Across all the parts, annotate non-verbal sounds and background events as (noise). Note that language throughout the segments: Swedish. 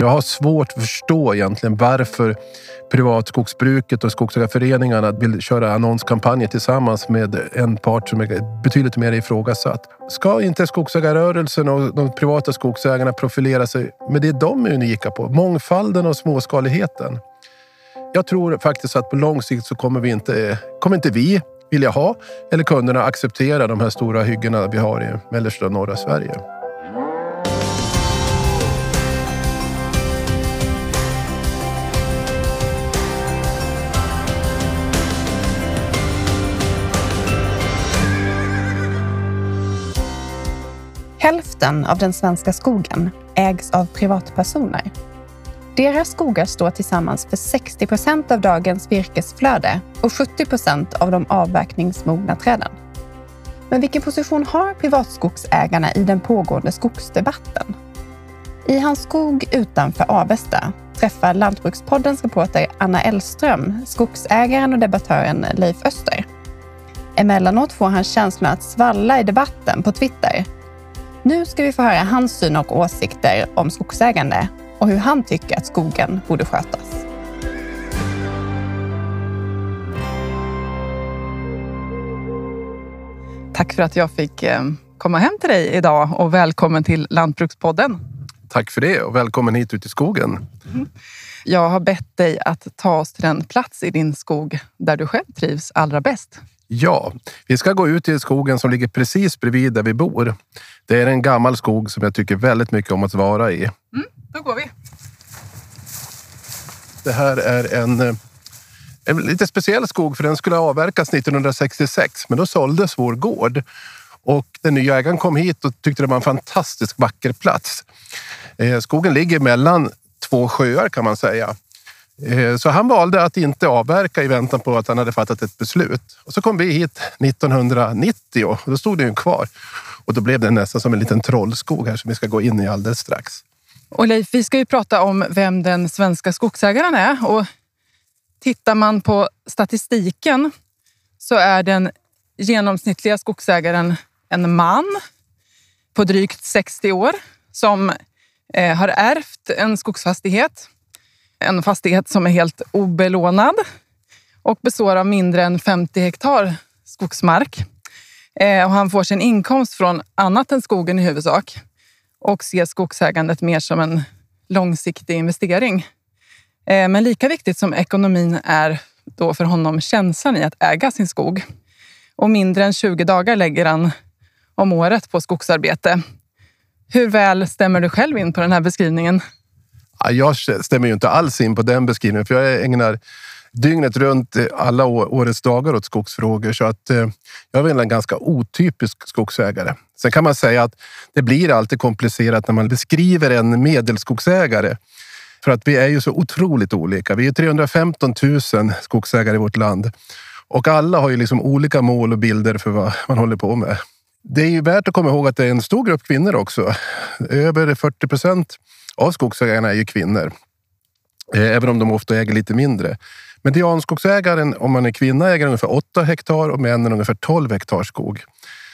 Jag har svårt att förstå egentligen varför privatskogsbruket och skogsägarföreningarna vill köra annonskampanjer tillsammans med en part som är betydligt mer ifrågasatt. Ska inte skogsägarrörelsen och de privata skogsägarna profilera sig med det de är unika på? Mångfalden och småskaligheten. Jag tror faktiskt att på lång sikt så kommer, vi inte, kommer inte vi vilja ha eller kunderna acceptera de här stora hyggena vi har i mellersta och norra Sverige. Hälften av den svenska skogen ägs av privatpersoner. Deras skogar står tillsammans för 60 procent av dagens virkesflöde och 70 procent av de avverkningsmogna träden. Men vilken position har privatskogsägarna i den pågående skogsdebatten? I hans skog utanför Avesta träffar Lantbrukspoddens reporter Anna Elström skogsägaren och debattören Leif Öster. Emellanåt får han känslan att svalla i debatten på Twitter nu ska vi få höra hans syn och åsikter om skogsägande och hur han tycker att skogen borde skötas. Tack för att jag fick eh, komma hem till dig idag och välkommen till Lantbrukspodden. Tack för det och välkommen hit ut i skogen. Mm. Jag har bett dig att ta oss till den plats i din skog där du själv trivs allra bäst. Ja, vi ska gå ut i skogen som ligger precis bredvid där vi bor. Det är en gammal skog som jag tycker väldigt mycket om att vara i. Mm, då går vi. Det här är en, eh, en lite speciell skog för den skulle avverkas 1966 men då såldes vår gård. Och den nya ägaren kom hit och tyckte det var en fantastiskt vacker plats. Eh, skogen ligger mellan två sjöar kan man säga. Eh, så han valde att inte avverka i väntan på att han hade fattat ett beslut. Och så kom vi hit 1990 och då stod den kvar. Och då blev den nästan som en liten trollskog här som vi ska gå in i alldeles strax. Och Leif, vi ska ju prata om vem den svenska skogsägaren är. Och tittar man på statistiken så är den genomsnittliga skogsägaren en man på drygt 60 år som eh, har ärvt en skogsfastighet en fastighet som är helt obelånad och består av mindre än 50 hektar skogsmark. Eh, och han får sin inkomst från annat än skogen i huvudsak och ser skogsägandet mer som en långsiktig investering. Eh, men lika viktigt som ekonomin är då för honom känslan i att äga sin skog. Och mindre än 20 dagar lägger han om året på skogsarbete. Hur väl stämmer du själv in på den här beskrivningen? Jag stämmer ju inte alls in på den beskrivningen för jag ägnar dygnet runt eh, alla årets dagar åt skogsfrågor så att eh, jag är väl en ganska otypisk skogsägare. Sen kan man säga att det blir alltid komplicerat när man beskriver en medelskogsägare. För att vi är ju så otroligt olika. Vi är 315 000 skogsägare i vårt land och alla har ju liksom olika mål och bilder för vad man håller på med. Det är ju värt att komma ihåg att det är en stor grupp kvinnor också. Över 40 procent av skogsägarna är ju kvinnor. Eh, även om de ofta äger lite mindre. Medianskogsägaren, om man är kvinna, äger ungefär 8 hektar och männen ungefär 12 hektar skog.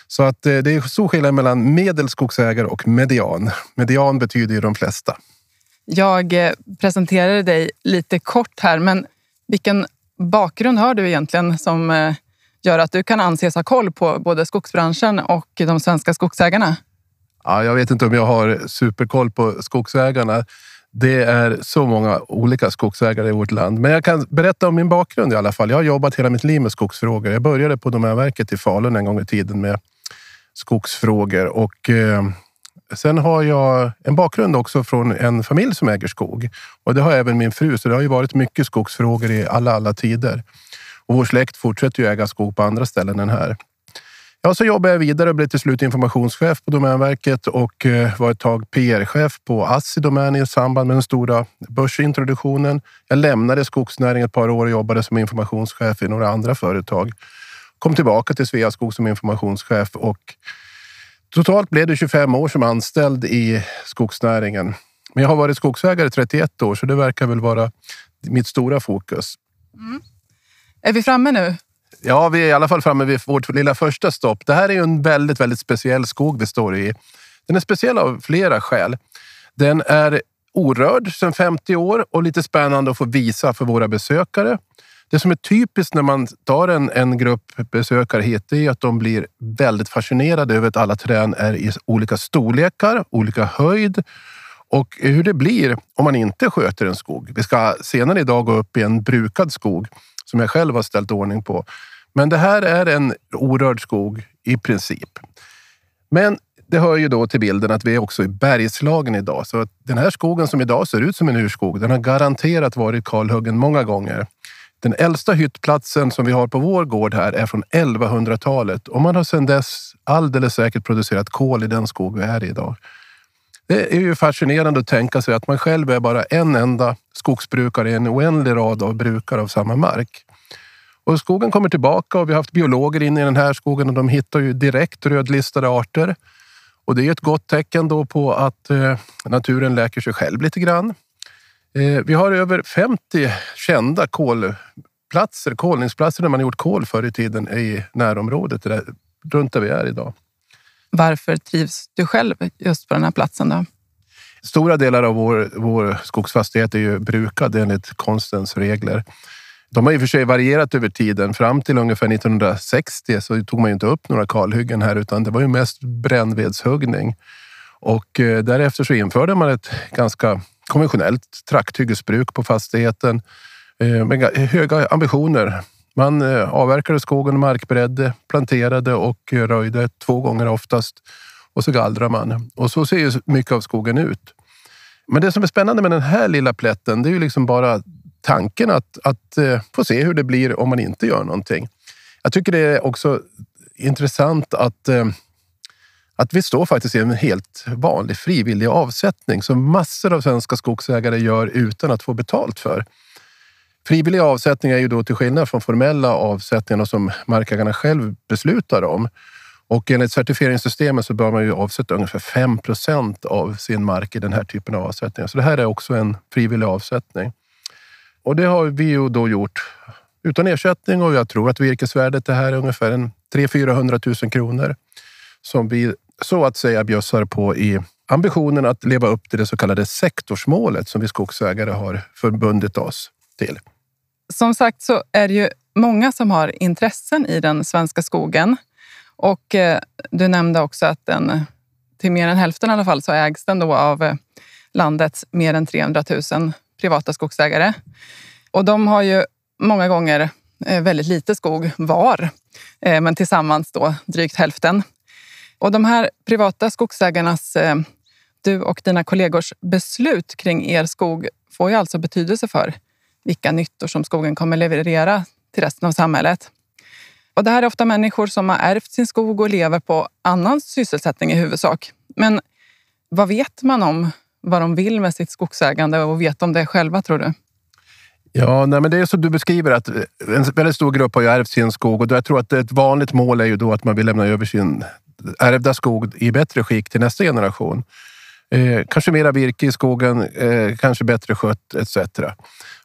Så att eh, det är stor skillnad mellan medelskogsägare och median. Median betyder ju de flesta. Jag eh, presenterade dig lite kort här, men vilken bakgrund har du egentligen som gör att du kan anses ha koll på både skogsbranschen och de svenska skogsägarna? Ja, jag vet inte om jag har superkoll på skogsägarna. Det är så många olika skogsägare i vårt land. Men jag kan berätta om min bakgrund i alla fall. Jag har jobbat hela mitt liv med skogsfrågor. Jag började på Domänverket i Falun en gång i tiden med skogsfrågor och eh, sen har jag en bakgrund också från en familj som äger skog och det har även min fru. Så det har ju varit mycket skogsfrågor i alla, alla tider och vår släkt fortsätter ju äga skog på andra ställen än här. Ja, så jobbade jag vidare och blev till slut informationschef på Domänverket och eh, var ett tag PR-chef på Assi Domän i samband med den stora börsintroduktionen. Jag lämnade skogsnäringen ett par år och jobbade som informationschef i några andra företag. Kom tillbaka till Sveaskog som informationschef och totalt blev det 25 år som anställd i skogsnäringen. Men jag har varit skogsägare i 31 år, så det verkar väl vara mitt stora fokus. Mm. Är vi framme nu? Ja, vi är i alla fall framme vid vårt lilla första stopp. Det här är ju en väldigt, väldigt speciell skog vi står i. Den är speciell av flera skäl. Den är orörd sedan 50 år och lite spännande att få visa för våra besökare. Det som är typiskt när man tar en, en grupp besökare hit är att de blir väldigt fascinerade över att alla träd är i olika storlekar, olika höjd och hur det blir om man inte sköter en skog. Vi ska senare idag gå upp i en brukad skog som jag själv har ställt ordning på. Men det här är en orörd skog i princip. Men det hör ju då till bilden att vi är också i Bergslagen idag. Så den här skogen som idag ser ut som en urskog, den har garanterat varit kalhuggen många gånger. Den äldsta hyttplatsen som vi har på vår gård här är från 1100-talet och man har sedan dess alldeles säkert producerat kol i den skog vi är i idag. Det är ju fascinerande att tänka sig att man själv är bara en enda skogsbrukare i en oändlig rad av brukare av samma mark. Och skogen kommer tillbaka och vi har haft biologer inne i den här skogen och de hittar ju direkt rödlistade arter. Och det är ett gott tecken då på att eh, naturen läker sig själv lite grann. Eh, vi har över 50 kända kolplatser, kolningsplatser där man gjort kol förr i tiden i närområdet, där, runt där vi är idag. Varför trivs du själv just på den här platsen? Då? Stora delar av vår, vår skogsfastighet är ju brukad enligt konstens regler. De har i och för sig varierat över tiden. Fram till ungefär 1960 så tog man ju inte upp några kalhyggen här utan det var ju mest brännvedshuggning. Och eh, därefter så införde man ett ganska konventionellt trakthyggesbruk på fastigheten eh, med höga ambitioner. Man eh, avverkade skogen, markberedde, planterade och röjde två gånger oftast och så gallrar man. Och så ser ju mycket av skogen ut. Men det som är spännande med den här lilla plätten, det är ju liksom bara tanken att, att eh, få se hur det blir om man inte gör någonting. Jag tycker det är också intressant att eh, att vi står faktiskt i en helt vanlig frivillig avsättning som massor av svenska skogsägare gör utan att få betalt för. Frivilliga avsättningar är ju då till skillnad från formella avsättningar som markägarna själv beslutar om. Och enligt certifieringssystemet så bör man ju avsätta ungefär 5 procent av sin mark i den här typen av avsättningar. Så det här är också en frivillig avsättning. Och det har vi ju då gjort utan ersättning och jag tror att virkesvärdet är här är ungefär 300-400 000 kronor som vi så att säga bjössar på i ambitionen att leva upp till det så kallade sektorsmålet som vi skogsägare har förbundit oss till. Som sagt så är det ju många som har intressen i den svenska skogen. Och eh, du nämnde också att den till mer än hälften i alla fall så ägs den då av eh, landets mer än 300 000 privata skogsägare. Och de har ju många gånger eh, väldigt lite skog var, eh, men tillsammans då drygt hälften. Och de här privata skogsägarnas, du och dina kollegors beslut kring er skog får ju alltså betydelse för vilka nyttor som skogen kommer leverera till resten av samhället. Och det här är ofta människor som har ärvt sin skog och lever på annan sysselsättning i huvudsak. Men vad vet man om vad de vill med sitt skogsägande och vet de det själva tror du? Ja, nej, men det är som du beskriver att en väldigt stor grupp har ju ärvt sin skog och jag tror att ett vanligt mål är ju då att man vill lämna över sin ärvda skog i bättre skick till nästa generation. Eh, kanske mera virke i skogen, eh, kanske bättre skött etc.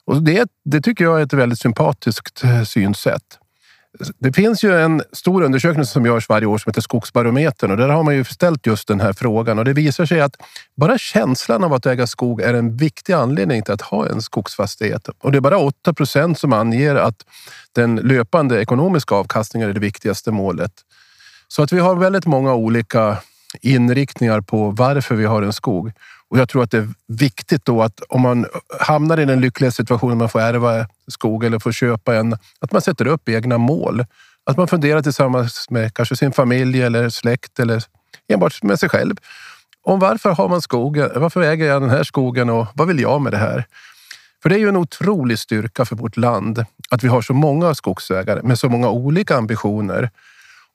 Och det, det tycker jag är ett väldigt sympatiskt eh, synsätt. Det finns ju en stor undersökning som görs varje år som heter Skogsbarometern och där har man ju ställt just den här frågan och det visar sig att bara känslan av att äga skog är en viktig anledning till att ha en skogsfastighet. Och det är bara 8 procent som anger att den löpande ekonomiska avkastningen är det viktigaste målet. Så att vi har väldigt många olika inriktningar på varför vi har en skog. Och jag tror att det är viktigt då att om man hamnar i den lyckliga situationen man får ärva skog eller får köpa en, att man sätter upp egna mål. Att man funderar tillsammans med kanske sin familj eller släkt eller enbart med sig själv. Om varför har man skogen? Varför äger jag den här skogen och vad vill jag med det här? För det är ju en otrolig styrka för vårt land att vi har så många skogsägare med så många olika ambitioner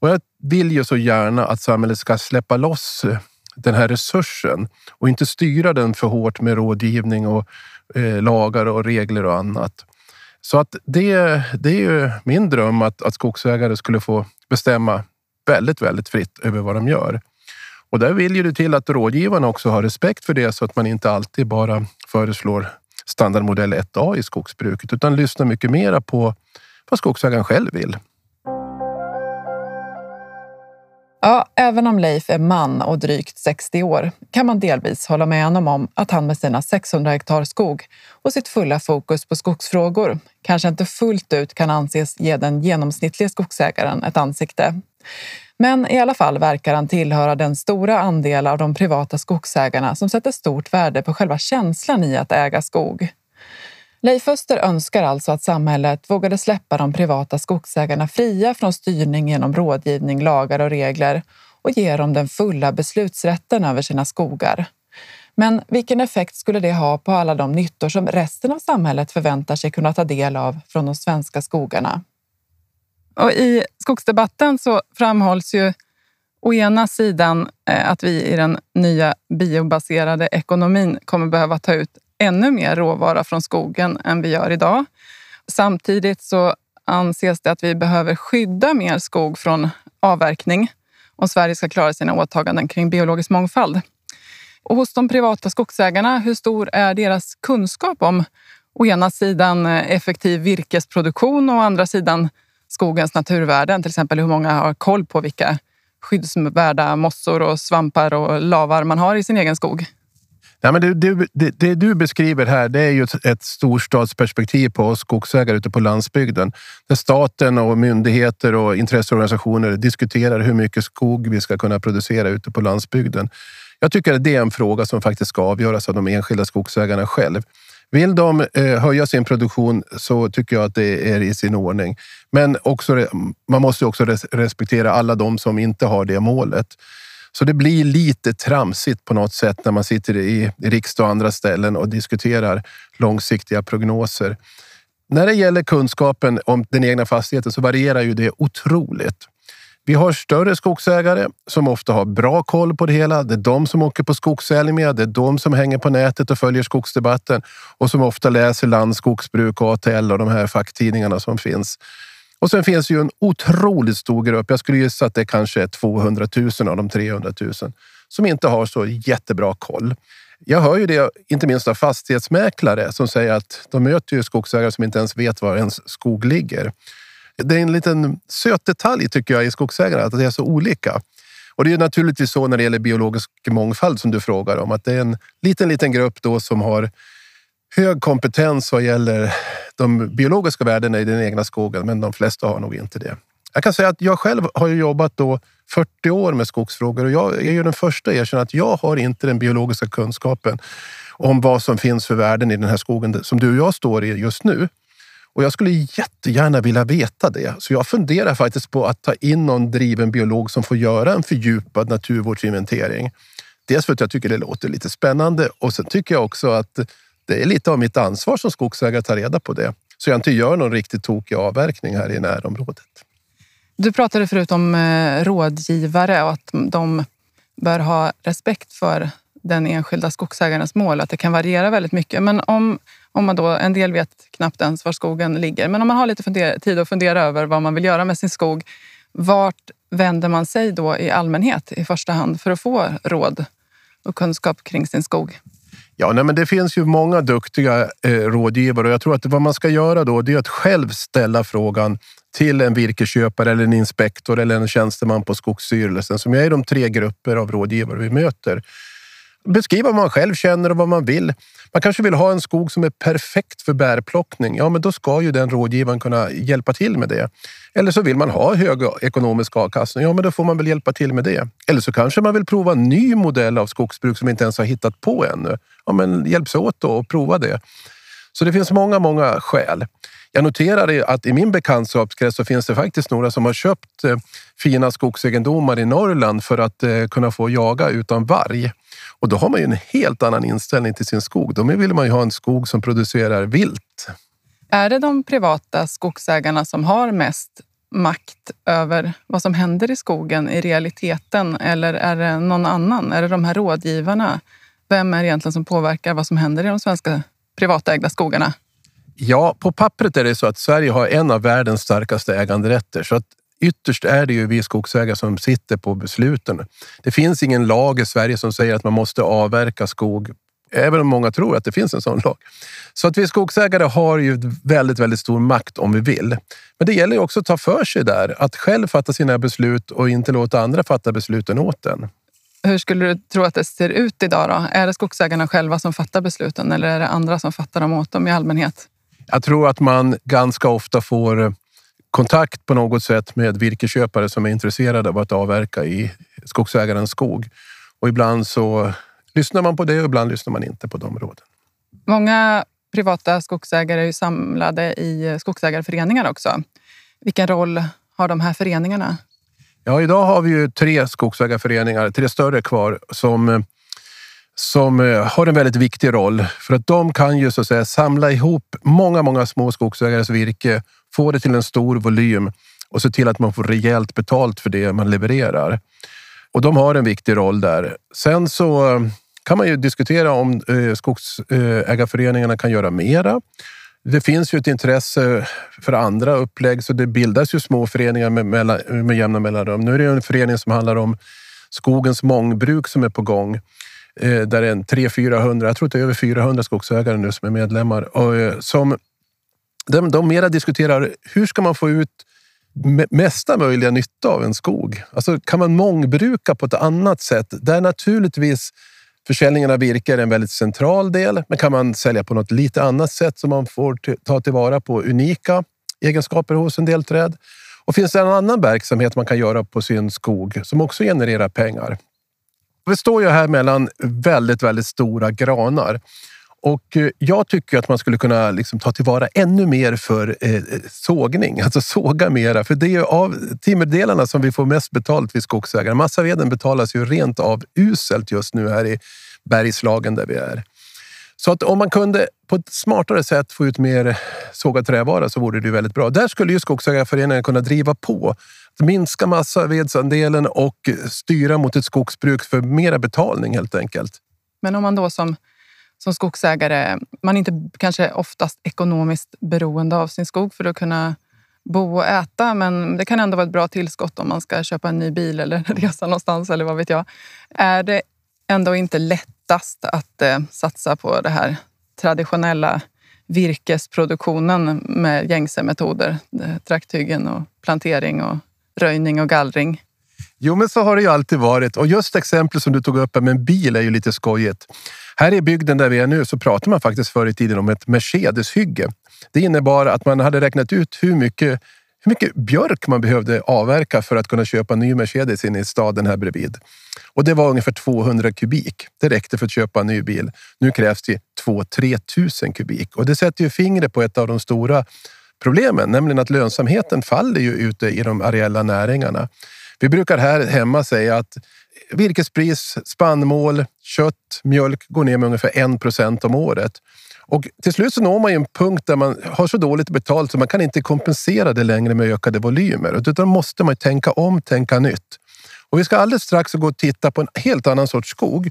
och jag vill ju så gärna att samhället ska släppa loss eh, den här resursen och inte styra den för hårt med rådgivning och eh, lagar och regler och annat. Så att det, det är ju min dröm att, att skogsägare skulle få bestämma väldigt, väldigt fritt över vad de gör. Och där vill ju det till att rådgivarna också har respekt för det så att man inte alltid bara föreslår standardmodell 1A i skogsbruket utan lyssnar mycket mera på vad skogsägaren själv vill. Ja, även om Leif är man och drygt 60 år kan man delvis hålla med honom om att han med sina 600 hektar skog och sitt fulla fokus på skogsfrågor kanske inte fullt ut kan anses ge den genomsnittliga skogsägaren ett ansikte. Men i alla fall verkar han tillhöra den stora andel av de privata skogsägarna som sätter stort värde på själva känslan i att äga skog. Leif Öster önskar alltså att samhället vågade släppa de privata skogsägarna fria från styrning genom rådgivning, lagar och regler och ge dem den fulla beslutsrätten över sina skogar. Men vilken effekt skulle det ha på alla de nyttor som resten av samhället förväntar sig kunna ta del av från de svenska skogarna? Och I skogsdebatten så framhålls ju å ena sidan eh, att vi i den nya biobaserade ekonomin kommer behöva ta ut ännu mer råvara från skogen än vi gör idag. Samtidigt så anses det att vi behöver skydda mer skog från avverkning om Sverige ska klara sina åtaganden kring biologisk mångfald. Och hos de privata skogsägarna, hur stor är deras kunskap om å ena sidan eh, effektiv virkesproduktion och å andra sidan skogens naturvärden? Till exempel hur många har koll på vilka skyddsvärda mossor och svampar och lavar man har i sin egen skog? Ja, men det, det, det, det, du beskriver här det är ju ett, ett storstadsperspektiv på oss skogsägare ute på landsbygden. Där staten och myndigheter och intresseorganisationer diskuterar hur mycket skog vi ska kunna producera ute på landsbygden. Jag tycker att det är en fråga som faktiskt ska avgöras av de enskilda skogsägarna själv. Vill de eh, höja sin produktion så tycker jag att det är i sin ordning. Men också, man måste också respektera alla de som inte har det målet. Så det blir lite tramsigt på något sätt när man sitter i riksdag och andra ställen och diskuterar långsiktiga prognoser. När det gäller kunskapen om den egna fastigheten så varierar ju det otroligt. Vi har större skogsägare som ofta har bra koll på det hela. Det är de som åker på skogsälg med. Det är de som hänger på nätet och följer skogsdebatten och som ofta läser Land, Skogsbruk ATL och de här facktidningarna som finns. Och sen finns ju en otroligt stor grupp. Jag skulle gissa att det kanske är 200 000 av de 300 000 som inte har så jättebra koll. Jag hör ju det, inte minst av fastighetsmäklare som säger att de möter ju skogsägare som inte ens vet var ens skog ligger. Det är en liten söt detalj tycker jag i skogsägare att det är så olika. Och det är naturligtvis så när det gäller biologisk mångfald som du frågar om, att det är en liten, liten grupp då som har hög kompetens vad gäller de biologiska värdena i den egna skogen, men de flesta har nog inte det. Jag kan säga att jag själv har jobbat då 40 år med skogsfrågor och jag är ju den första att erkänna att jag har inte den biologiska kunskapen om vad som finns för värden i den här skogen som du och jag står i just nu. Och jag skulle jättegärna vilja veta det. Så jag funderar faktiskt på att ta in någon driven biolog som får göra en fördjupad naturvårdsinventering. Dels för att jag tycker det låter lite spännande och sen tycker jag också att det är lite av mitt ansvar som skogsägare att ta reda på det. Så jag inte gör någon riktigt tokig avverkning här i närområdet. Du pratade förut om eh, rådgivare och att de bör ha respekt för den enskilda skogsägarens mål, att det kan variera väldigt mycket. Men om, om man då, en del vet knappt ens var skogen ligger, men om man har lite fundera, tid att fundera över vad man vill göra med sin skog, vart vänder man sig då i allmänhet i första hand för att få råd och kunskap kring sin skog? Ja, nej, men det finns ju många duktiga eh, rådgivare och jag tror att vad man ska göra då det är att själv ställa frågan till en virkesköpare eller en inspektor eller en tjänsteman på Skogsstyrelsen som är de tre grupper av rådgivare vi möter beskriva vad man själv känner och vad man vill. Man kanske vill ha en skog som är perfekt för bärplockning. Ja, men då ska ju den rådgivaren kunna hjälpa till med det. Eller så vill man ha hög ekonomisk avkastning. Ja, men då får man väl hjälpa till med det. Eller så kanske man vill prova en ny modell av skogsbruk som inte ens har hittat på ännu. Ja, men hjälps åt då och prova det. Så det finns många, många skäl. Jag noterar att i min bekantskapskrets så finns det faktiskt några som har köpt eh, fina skogsegendomar i Norrland för att eh, kunna få jaga utan varg. Och då har man ju en helt annan inställning till sin skog. Då vill man ju ha en skog som producerar vilt. Är det de privata skogsägarna som har mest makt över vad som händer i skogen i realiteten? Eller är det någon annan? Är det de här rådgivarna? Vem är det egentligen som påverkar vad som händer i de svenska privatägda skogarna? Ja, på pappret är det så att Sverige har en av världens starkaste äganderätter. Så att ytterst är det ju vi skogsägare som sitter på besluten. Det finns ingen lag i Sverige som säger att man måste avverka skog, även om många tror att det finns en sån lag. Så att vi skogsägare har ju väldigt, väldigt stor makt om vi vill. Men det gäller ju också att ta för sig där, att själv fatta sina beslut och inte låta andra fatta besluten åt en. Hur skulle du tro att det ser ut idag? Då? Är det skogsägarna själva som fattar besluten eller är det andra som fattar dem åt dem i allmänhet? Jag tror att man ganska ofta får kontakt på något sätt med virkesköpare som är intresserade av att avverka i skogsägarens skog. Och ibland så lyssnar man på det och ibland lyssnar man inte på de råden. Många privata skogsägare är samlade i skogsägarföreningar också. Vilken roll har de här föreningarna? Ja, idag har vi ju tre skogsägarföreningar, tre större kvar, som, som eh, har en väldigt viktig roll. För att de kan ju så att säga samla ihop många, många små skogsägares virke, få det till en stor volym och se till att man får rejält betalt för det man levererar. Och de har en viktig roll där. Sen så eh, kan man ju diskutera om eh, skogsägarföreningarna eh, kan göra mera. Det finns ju ett intresse för andra upplägg så det bildas ju små föreningar med, med jämna mellanrum. Nu är det en förening som handlar om skogens mångbruk som är på gång. Där är en 300-400, jag tror att det är över 400 skogsägare nu som är medlemmar. Som, de, de mera diskuterar hur ska man få ut mesta möjliga nytta av en skog? Alltså kan man mångbruka på ett annat sätt? Där naturligtvis Försäljningen av virke är en väldigt central del, men kan man sälja på något lite annat sätt så man får ta tillvara på unika egenskaper hos en del träd? Och finns det en annan verksamhet man kan göra på sin skog som också genererar pengar? Vi står ju här mellan väldigt, väldigt stora granar och eh, jag tycker att man skulle kunna liksom ta tillvara ännu mer för eh, eh sågning, alltså såga mera. För det är av timmerdelarna som vi får mest betalt vid skogsägare. Massaveden betalas ju rent av uselt just nu här i Bergslagen där vi är. Så att om man kunde på ett smartare sätt få ut mer sågad trävara så vore det väldigt bra. Där skulle ju Skogsägarföreningen kunna driva på. Minska massavedsandelen och styra mot ett skogsbruk för mera betalning helt enkelt. Men om man då som som skogsägare, man är inte kanske oftast ekonomiskt beroende av sin skog för att kunna bo och äta, men det kan ändå vara ett bra tillskott om man ska köpa en ny bil eller resa någonstans eller vad vet jag. Är det ändå inte lättast att eh, satsa på det här traditionella virkesproduktionen med gängse metoder? Eh, trakthyggen och plantering och röjning och gallring. Jo, men så har det ju alltid varit. Och just exemplet som du tog upp med en bil är ju lite skojigt. Här i bygden där vi är nu så pratar man faktiskt förr i tiden om ett Mercedes-hygge. Det innebar att man hade räknat ut hur mycket, hur mycket björk man behövde avverka för att kunna köpa en ny Mercedes inne i staden här bredvid. Och det var ungefär 200 kubik. Det räckte för att köpa en ny bil. Nu krävs det 2-3 tusen kubik och det sätter ju fingret på ett av de stora problemen, nämligen att lönsamheten faller ju ute i de areella näringarna. Vi brukar här hemma säga att virkespris, spannmål, kött, mjölk går ner med ungefär 1 procent om året. Och till slut så når man ju en punkt där man har så dåligt betalt så man kan inte kompensera det längre med ökade volymer. Utan måste man tänka om, tänka nytt. Och vi ska alldeles strax gå och titta på en helt annan sorts skog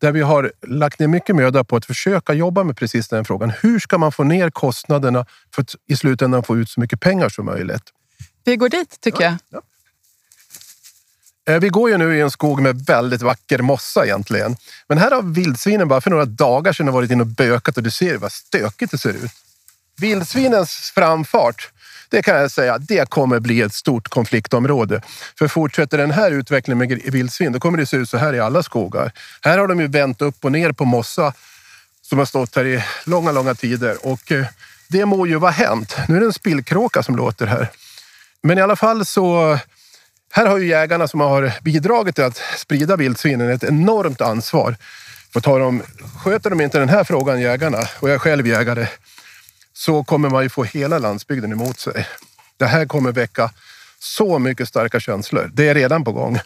där vi har lagt ner mycket möda på att försöka jobba med precis den frågan. Hur ska man få ner kostnaderna för att i slutändan få ut så mycket pengar som möjligt? Vi går dit tycker jag. Ja. Eh, Eh, vi går ju nu i en skog med väldigt vacker mossa egentligen. Men här har vildsvinen bara för några dagar sedan varit inne och bökat och du ser vad stökigt det ser ut. Vildsvinens framfart, det kan jag säga, det kommer bli ett stort konfliktområde. För fortsätter den här utvecklingen med vildsvin, då kommer det se ut så här i alla skogar. Här har de ju vänt upp och ner på mossa som har stått här i långa, långa tider och eh, det må ju vara hänt. Nu är det en spillkråka som låter här. Men i alla fall så här har ju jägarna som har bidragit till att sprida vildsvinen ett enormt ansvar. För tar de, sköter de inte den här frågan, jägarna, och jag är själv jägare, så kommer man ju få hela landsbygden emot sig. Det här kommer väcka så mycket starka känslor. Det är redan på gång.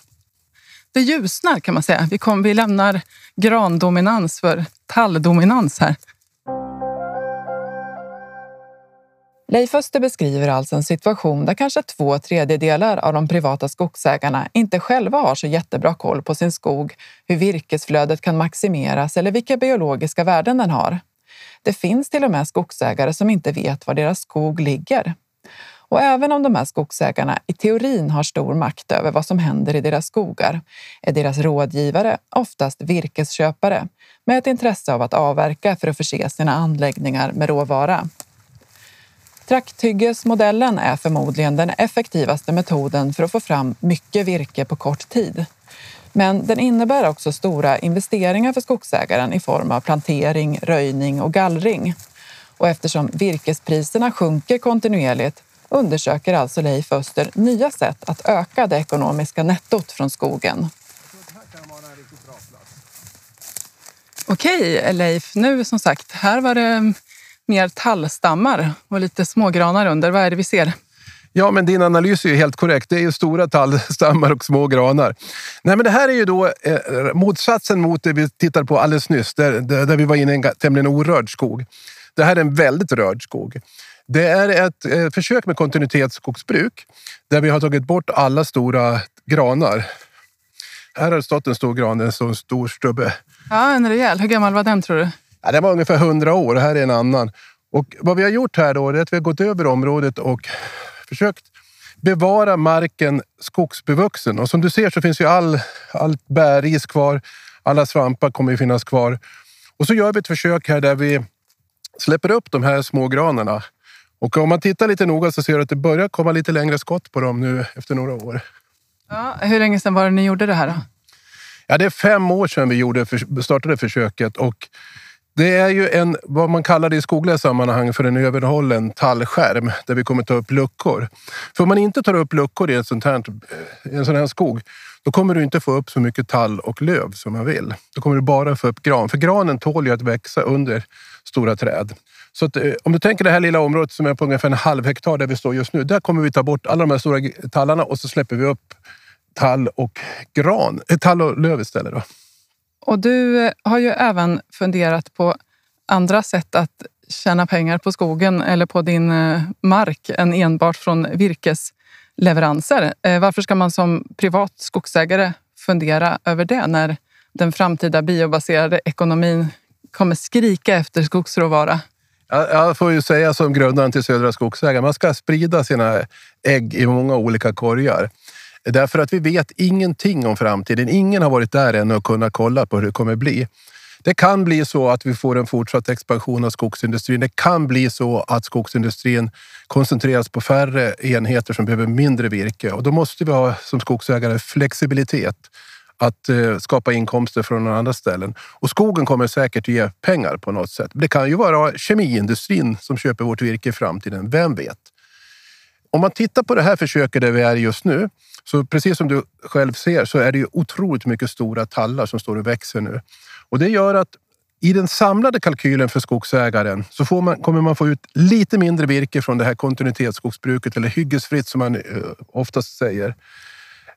Det ljusnar kan man säga. Vi, kom, vi lämnar grandominans för talldominans här. Leif Öster beskriver alltså en situation där kanske två tredjedelar av de privata skogsägarna inte själva har så jättebra koll på sin skog, hur virkesflödet kan maximeras eller vilka biologiska värden den har. Det finns till och med skogsägare som inte vet var deras skog ligger. Och även om de här skogsägarna i teorin har stor makt över vad som händer i deras skogar är deras rådgivare oftast virkesköpare med ett intresse av att avverka för att förse sina anläggningar med råvara. Trakthyggesmodellen är förmodligen den effektivaste metoden för att få fram mycket virke på kort tid. Men den innebär också stora investeringar för skogsägaren i form av plantering, röjning och gallring. Och eftersom virkespriserna sjunker kontinuerligt undersöker alltså Leif Öster nya sätt att öka det ekonomiska nettot från skogen. Okej Leif, nu som sagt, här var det mer tallstammar och lite smågranar under. Vad är det vi ser? Ja, men din analys är ju helt korrekt. Det är ju stora tallstammar och små granar. Nej, men det här är ju då eh, motsatsen mot det vi tittade på alldeles nyss, där, där vi var inne i en tämligen orörd skog. Det här är en väldigt rörd skog. Det är ett eh, försök med kontinuitetsskogsbruk där vi har tagit bort alla stora granar. Här har det stått en stor gran, en stor stubbe. Ja, en rejäl. Hur gammal var den tror du? Ja, den var ungefär 100 år. Det här är en annan. Och vad vi har gjort här då är att vi har gått över området och försökt bevara marken skogsbevuxen. Och som du ser så finns ju all, allt bäris kvar. Alla svampar kommer ju finnas kvar. Och så gör vi ett försök här där vi släpper upp de här små granarna. Och om man tittar lite noga så ser du att det börjar komma lite längre skott på dem nu efter några år. Ja, hur länge sedan var det ni gjorde det här? Då? Ja, det är fem år sedan vi gjorde, startade försöket och det är ju en, vad man kallar det i skogliga sammanhang för en överhållen tallskärm där vi kommer ta upp luckor. För om man inte tar upp luckor i, ett sånt här, eh, i en sån här skog, då kommer du inte få upp så mycket tall och löv som man vill. Då kommer du bara få upp gran, för granen tål ju att växa under stora träd. Så att, eh, om du tänker det här lilla området som är på ungefär en halv hektar där vi står just nu. Där kommer vi ta bort alla de här stora tallarna och så släpper vi upp tall och gran, eh, tall och löv istället. Då. Och du eh, har ju även funderat på andra sätt att tjäna pengar på skogen eller på din eh, mark än enbart från virkesleveranser. Eh, varför ska man som privat skogsägare fundera över det när den framtida biobaserade ekonomin kommer skrika efter skogsråvara? Jag får ju säga som grundaren till Södra Skogsägare, man ska sprida sina ägg i många olika korgar. Därför att vi vet ingenting om framtiden. Ingen har varit där ännu och kunnat kolla på hur det kommer bli. Det kan bli så att vi får en fortsatt expansion av skogsindustrin. Det kan bli så att skogsindustrin koncentreras på färre enheter som behöver mindre virke och då måste vi ha som skogsägare flexibilitet att eh, skapa inkomster från andra ställen. Och skogen kommer säkert ge pengar på något sätt. Det kan ju vara kemiindustrin som köper vårt virke i framtiden. Vem vet? Om man tittar på det här försöket där vi är just nu så precis som du själv ser så är det ju otroligt mycket stora tallar som står och växer nu. Och det gör att i den samlade kalkylen för skogsägaren så får man, kommer man få ut lite mindre virke från det här kontinuitetsskogsbruket eller hyggesfritt som man eh, oftast säger.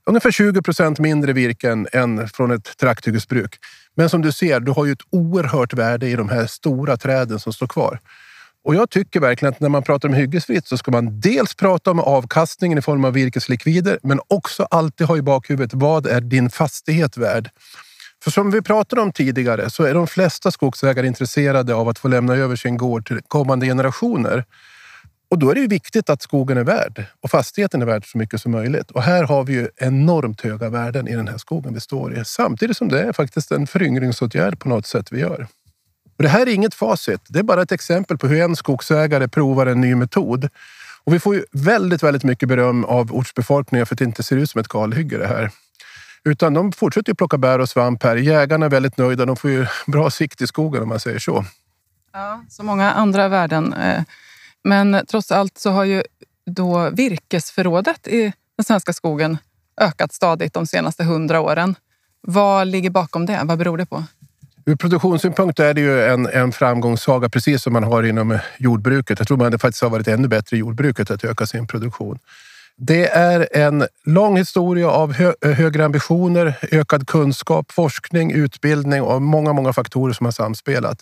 Ungefär 20 procent mindre virke än från ett trakthyggesbruk. Men som du ser, du har ju ett oerhört värde i de här stora träden som står kvar. Och jag tycker verkligen att när man pratar om hyggesfritt så ska man dels prata om avkastningen i form av virkeslikvider, men också alltid ha i bakhuvudet vad är din fastighet värd? För som vi pratade om tidigare så är de flesta skogsägare intresserade av att få lämna över sin gård till kommande generationer. Och då är det viktigt att skogen är värd och fastigheten är värd så mycket som möjligt. Och här har vi ju enormt höga värden i den här skogen vi står i. Samtidigt som det är faktiskt en föryngringsåtgärd på något sätt vi gör. Och det här är inget facit. Det är bara ett exempel på hur en skogsägare provar en ny metod. Och vi får ju väldigt, väldigt mycket beröm av ortsbefolkningen för att det inte ser ut som ett kalhygge det här. Utan de fortsätter ju plocka bär och svamp här. Jägarna är väldigt nöjda. De får ju (laughs) bra sikt i skogen om man säger så. Ja, så många andra värden. Eh, men trots allt så har ju då virkesförrådet i den svenska skogen ökat stadigt de senaste hundra åren. Vad ligger bakom det? Vad beror det på? Ur produktionssynpunkt är det ju en, en framgångssaga, precis som man har inom jordbruket. Jag tror man faktiskt har varit ännu bättre i jordbruket att öka sin produktion. Det är en lång historia av hö, högre ambitioner, ökad kunskap, forskning, utbildning och många, många faktorer som har samspelat.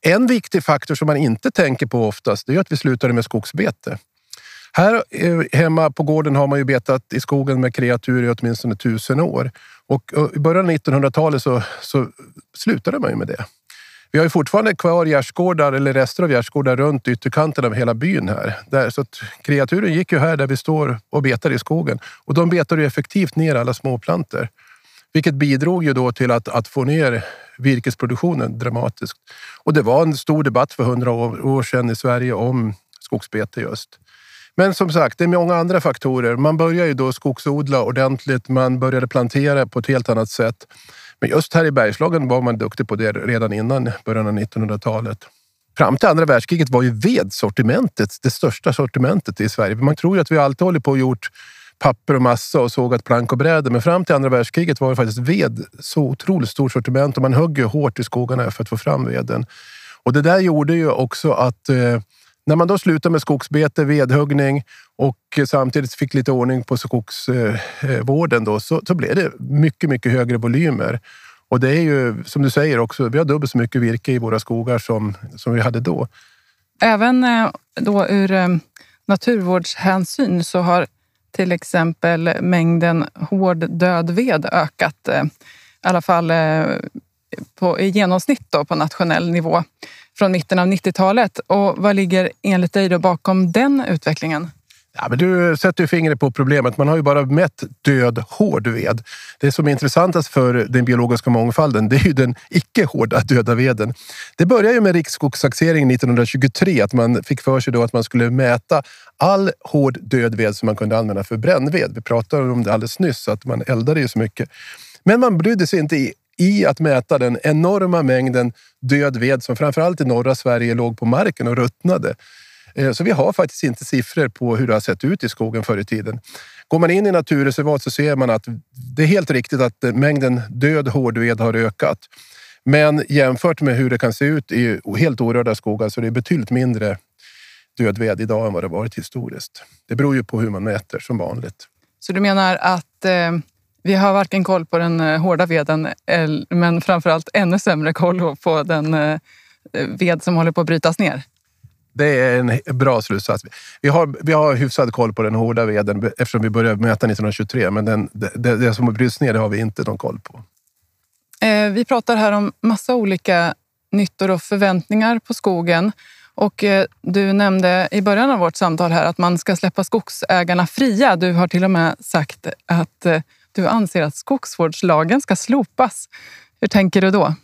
En viktig faktor som man inte tänker på oftast är att vi slutade med skogsbete. Här eh, hemma på gården har man ju betat i skogen med kreatur i åtminstone tusen år. Och i början av 1900-talet så, så slutade man ju med det. Vi har ju fortfarande kvar gärdsgårdar eller rester av gärdsgårdar runt ytterkanten av hela byn här. Där, så att kreaturen gick ju här där vi står och betar i skogen och de betade ju effektivt ner alla småplanter. Vilket bidrog ju då till att, att få ner virkesproduktionen dramatiskt. Och det var en stor debatt för hundra år, år sedan i Sverige om skogsbete just. Men som sagt, det är många andra faktorer. Man började ju då skogsodla ordentligt. Man började plantera på ett helt annat sätt. Men just här i Bergslagen var man duktig på det redan innan början av 1900-talet. Fram till andra världskriget var ju vedsortimentet det största sortimentet i Sverige. Man tror ju att vi alltid hållit på och gjort papper och massa och sågat plank och brädor. Men fram till andra världskriget var det faktiskt ved så otroligt stort sortiment och man högg ju hårt i skogarna för att få fram veden. Och det där gjorde ju också att eh, när man då slutade med skogsbete, vedhuggning och samtidigt fick lite ordning på skogsvården eh, eh, då, så, så blev det mycket, mycket högre volymer. Och det är ju som du säger också, vi har dubbelt så mycket virke i våra skogar som, som vi hade då. Även eh, då ur naturvårdshänsyn så har till exempel mängden hård död ved ökat. I alla fall på, i genomsnitt då, på nationell nivå från mitten av 90-talet. Och vad ligger enligt dig då bakom den utvecklingen? Ja, men du sätter ju fingret på problemet. Man har ju bara mätt död hård ved. Det som är intressantast för den biologiska mångfalden det är ju den icke hårda döda veden. Det började ju med riksskogstaxeringen 1923 att man fick för sig då att man skulle mäta all hård död ved som man kunde använda för brännved. Vi pratade om det alldeles nyss, att man eldade ju så mycket. Men man brydde sig inte i att mäta den enorma mängden död ved som framförallt i norra Sverige låg på marken och ruttnade. Eh, så vi har faktiskt inte siffror på hur det har sett ut i skogen förr i tiden. Går man in i naturreservat så ser man att det är helt riktigt att mängden död hårdved har ökat. Men jämfört med hur det kan se ut i helt orörda skogar så är det betydligt mindre dödved idag än vad det varit historiskt. Det beror ju på hur man mäter som vanligt. Så du menar att eh, vi har varken koll på den eh, hårda veden men framförallt ännu sämre koll på den eh, ved som håller på att brytas ner. Det är en bra slutsats. Vi har, vi har hyfsad koll på den hårda veden eftersom vi började mäta 1923, men den, det, det som bryts ner det har vi inte någon koll på. Eh, vi pratar här om massa olika nyttor och förväntningar på skogen. Och du nämnde i början av vårt samtal här att man ska släppa skogsägarna fria. Du har till och med sagt att du anser att skogsvårdslagen ska slopas. Hur tänker du då?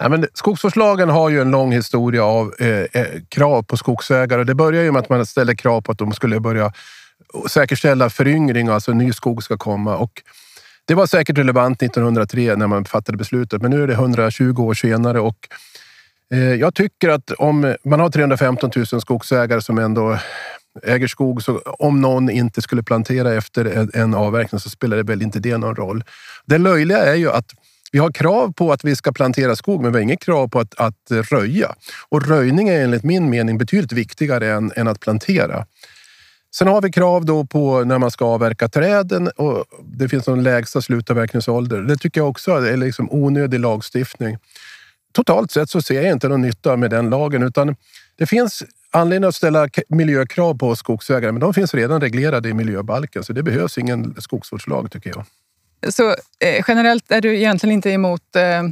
Ja, men skogsvårdslagen har ju en lång historia av eh, eh, krav på skogsägare. Det börjar ju med att man ställer krav på att de skulle börja säkerställa föryngring, alltså ny skog ska komma. Och det var säkert relevant 1903 när man fattade beslutet, men nu är det 120 år senare och eh, jag tycker att om man har 315 000 skogsägare som ändå äger skog, så om någon inte skulle plantera efter en avverkning så spelar det väl inte det någon roll. Det löjliga är ju att vi har krav på att vi ska plantera skog, men vi har inget krav på att, att röja. Och röjning är enligt min mening betydligt viktigare än, än att plantera. Sen har vi krav då på när man ska avverka träden och det finns någon lägsta slutavverkningsålder. Det tycker jag också är liksom onödig lagstiftning. Totalt sett så ser jag inte någon nytta med den lagen utan det finns anledning att ställa miljökrav på skogsägare, men de finns redan reglerade i miljöbalken, så det behövs ingen skogsvårdslag tycker jag. Så eh, generellt är du egentligen inte emot eh,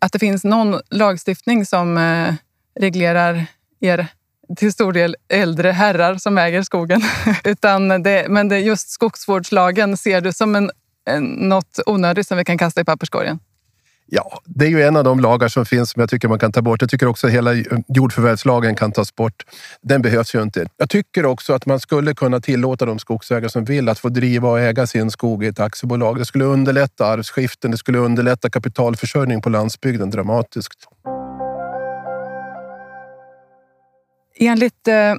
att det finns någon lagstiftning som eh, reglerar er till stor del äldre herrar som äger skogen. (laughs) Utan det, men det, just skogsvårdslagen ser du som en, en, något onödigt som vi kan kasta i papperskorgen? Ja, det är ju en av de lagar som finns som jag tycker man kan ta bort. Jag tycker också att hela jordförvärvslagen kan tas bort. Den behövs ju inte. Jag tycker också att man skulle kunna tillåta de skogsägare som vill att få driva och äga sin skog i ett aktiebolag. Det skulle underlätta arvsskiften, det skulle underlätta kapitalförsörjning på landsbygden dramatiskt. Enligt eh,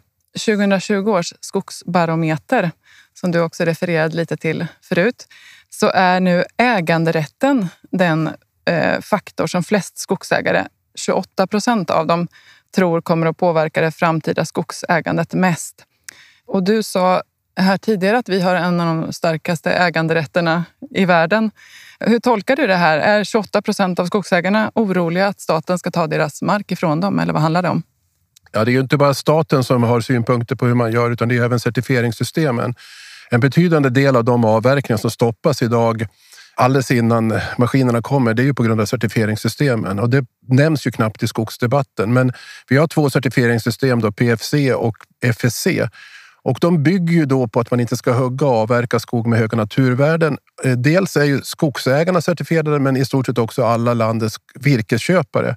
2020 års skogsbarometer, som du också refererade lite till förut, så är nu äganderätten den Eh, faktor som flest skogsägare, 28 procent av dem, tror kommer att påverka det framtida skogsägandet mest. Och du sa här tidigare att vi har en av de starkaste äganderätterna i världen. Hur tolkar du det här? Är 28 procent av skogsägarna oroliga att staten ska ta deras mark ifrån dem eller vad handlar det om? Ja, det är ju inte bara staten som har synpunkter på hur man gör utan det är även certifieringssystemen. En betydande del av de avverkningar som stoppas idag alldeles innan maskinerna kommer, det är ju på grund av certifieringssystemen och det nämns ju knappt i skogsdebatten. Men vi har två certifieringssystem, då, PFC och FSC. Och de bygger ju då på att man inte ska hugga och avverka skog med höga naturvärden. Eh, dels är ju skogsägarna certifierade, men i stort sett också alla landets virkesköpare.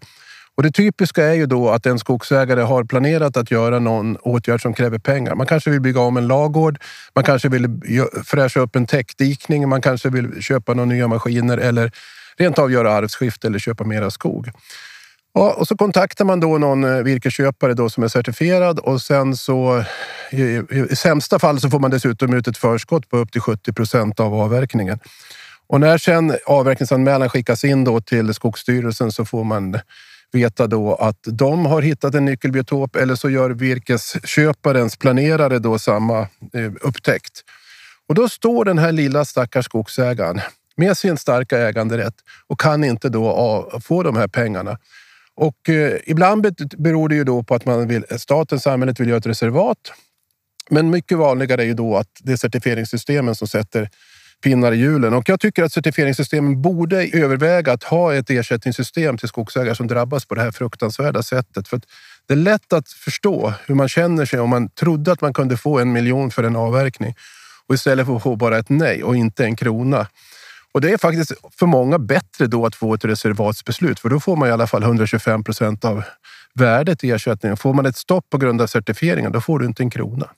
Och det typiska är ju då att en skogsägare har planerat att göra någon åtgärd som kräver pengar. Man kanske vill bygga om en lagård, man kanske vill fräscha upp en täckdikning, man kanske vill köpa några nya maskiner eller rent av göra arvsskifte eller köpa mera skog. Ja, och så kontaktar man då någon eh, virkesköpare då som är certifierad och sen så i, i, sämsta fall så får man dessutom ut ett förskott på upp till 70 procent av avverkningen. Och när sen avverkningsanmälan skickas in då till Skogsstyrelsen så får man veta då att de har hittat en nyckelbiotop eller så gör virkesköparens planerare då samma eh, upptäckt. Och då står den här lilla stackars skogsägaren med sin starka äganderätt och kan inte då få de här pengarna. Och eh, ibland beror det ju då på att man vill, staten, samhället vill göra ett reservat. Men mycket vanligare är ju då att det är certifieringssystemen som sätter pinnar i hjulen. Och jag tycker att certifieringssystemen borde överväga att ha ett ersättningssystem till skogsägare som drabbas på det här fruktansvärda sättet. För det är lätt att förstå hur man känner sig om man trodde att man kunde få en miljon för en avverkning och istället få bara ett nej och inte en krona. Och det är faktiskt för många bättre då att få ett reservatsbeslut för då får man i alla fall 125 procent av värdet i ersättningen. Får man ett stopp på grund av certifieringen, då får du inte en krona.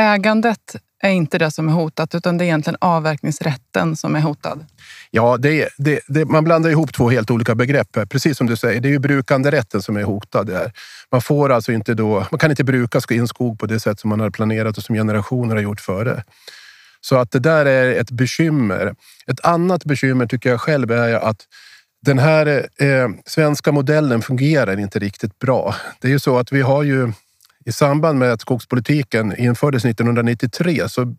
Ägandet är inte det som är hotat, utan det är egentligen avverkningsrätten som är hotad. Ja, det, det, det, man blandar ihop två helt olika begrepp. här. Precis som du säger, det är ju brukanderätten som är hotad. Där. Man, får alltså inte då, man kan inte bruka in skog på det sätt som man har planerat och som generationer har gjort före. Så att det där är ett bekymmer. Ett annat bekymmer tycker jag själv är att den här eh, svenska modellen fungerar inte riktigt bra. Det är ju så att vi har ju i samband med att skogspolitiken infördes 1993 så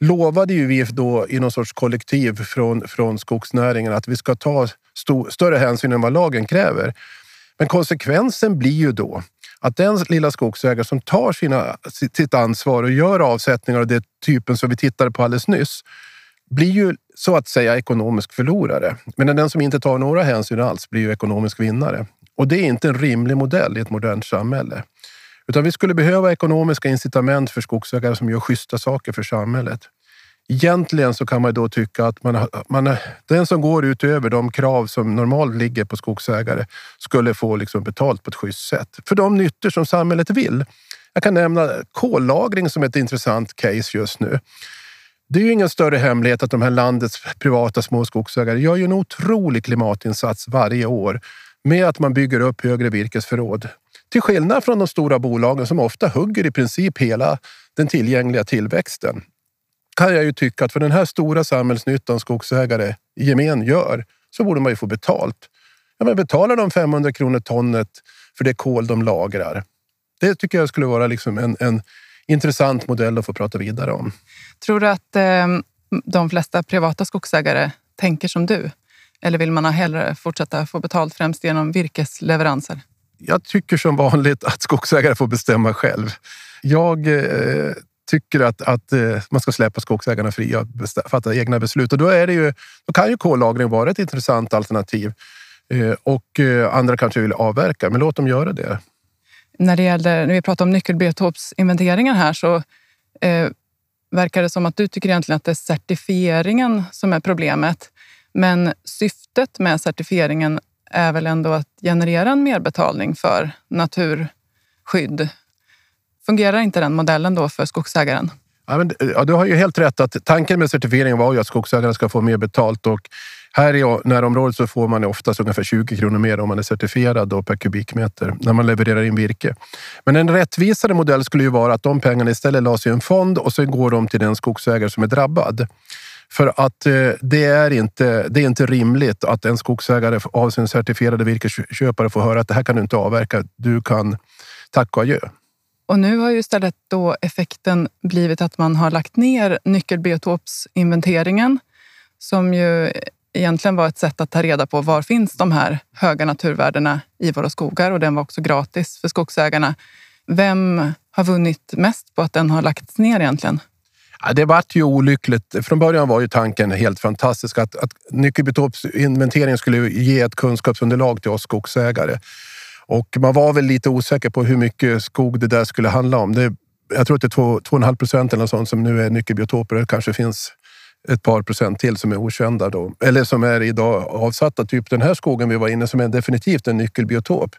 lovade ju vi då i någon sorts kollektiv från, från skogsnäringen att vi ska ta st större hänsyn än vad lagen kräver. Men konsekvensen blir ju då att den lilla skogsägare som tar sina, sitt ansvar och gör avsättningar av det typen som vi tittade på alldeles nyss blir ju så att säga ekonomisk förlorare. Men den som inte tar några hänsyn alls blir ju ekonomisk vinnare. Och det är inte en rimlig modell i ett modernt samhälle. Utan vi skulle behöva ekonomiska incitament för skogsägare som gör schyssta saker för samhället. Egentligen så kan man då tycka att man, man, den som går utöver de krav som normalt ligger på skogsägare skulle få liksom betalt på ett schysst sätt för de nyttor som samhället vill. Jag kan nämna kollagring som ett intressant case just nu. Det är ju ingen större hemlighet att de här landets privata små skogsägare gör ju en otrolig klimatinsats varje år med att man bygger upp högre virkesförråd. Till skillnad från de stora bolagen som ofta hugger i princip hela den tillgängliga tillväxten kan jag ju tycka att för den här stora samhällsnyttan skogsägare i gemen gör så borde man ju få betalt. Ja, men betalar de 500 kronor tonnet för det kol de lagrar? Det tycker jag skulle vara liksom en, en intressant modell att få prata vidare om. Tror du att eh, de flesta privata skogsägare tänker som du? Eller vill man hellre fortsätta få betalt främst genom virkesleveranser? Jag tycker som vanligt att skogsägare får bestämma själv. Jag eh, tycker att, att eh, man ska släppa skogsägarna fria att fatta egna beslut. Och då, är det ju, då kan ju kollagring vara ett intressant alternativ. Eh, och eh, andra kanske vill avverka, men låt dem göra det. När det gäller, när vi pratar om nyckelbiotopsinventeringar här så eh, verkar det som att du tycker egentligen att det är certifieringen som är problemet. Men syftet med certifieringen är väl ändå att generera en merbetalning för naturskydd. Fungerar inte den modellen då för skogsägaren? Ja, men, ja, du har ju helt rätt att tanken med certifieringen var ju att skogsägarna ska få mer betalt och här i närområdet så får man oftast ungefär 20 kronor mer om man är certifierad då per kubikmeter när man levererar in virke. Men en rättvisare modell skulle ju vara att de pengarna istället lades i en fond och sen går de till den skogsägare som är drabbad. För att eh, det är, inte, det är inte rimligt att en skogsägare av sin certifierade virkesköpare får höra att det här kan du inte avverka. Du kan tacka och adjö. Och nu har ju istället då effekten blivit att man har lagt ner nyckelbiotopsinventeringen som ju egentligen var ett sätt att ta reda på var finns de här höga naturvärdena i våra skogar och den var också gratis för skogsägarna. Vem har vunnit mest på att den har lagts ner egentligen? Ja, det vart ju olyckligt. Från början var ju tanken helt fantastisk att, att nyckelbiotopsinventeringen skulle ge ett kunskapsunderlag till oss skogsägare. Och man var väl lite osäker på hur mycket skog det där skulle handla om. Det, jag tror att det är 2,5 procent eller något sånt som nu är nyckelbiotoper. Det kanske finns ett par procent till som är okända då, eller som är idag avsatta. Typ den här skogen vi var inne som är definitivt en nyckelbiotop.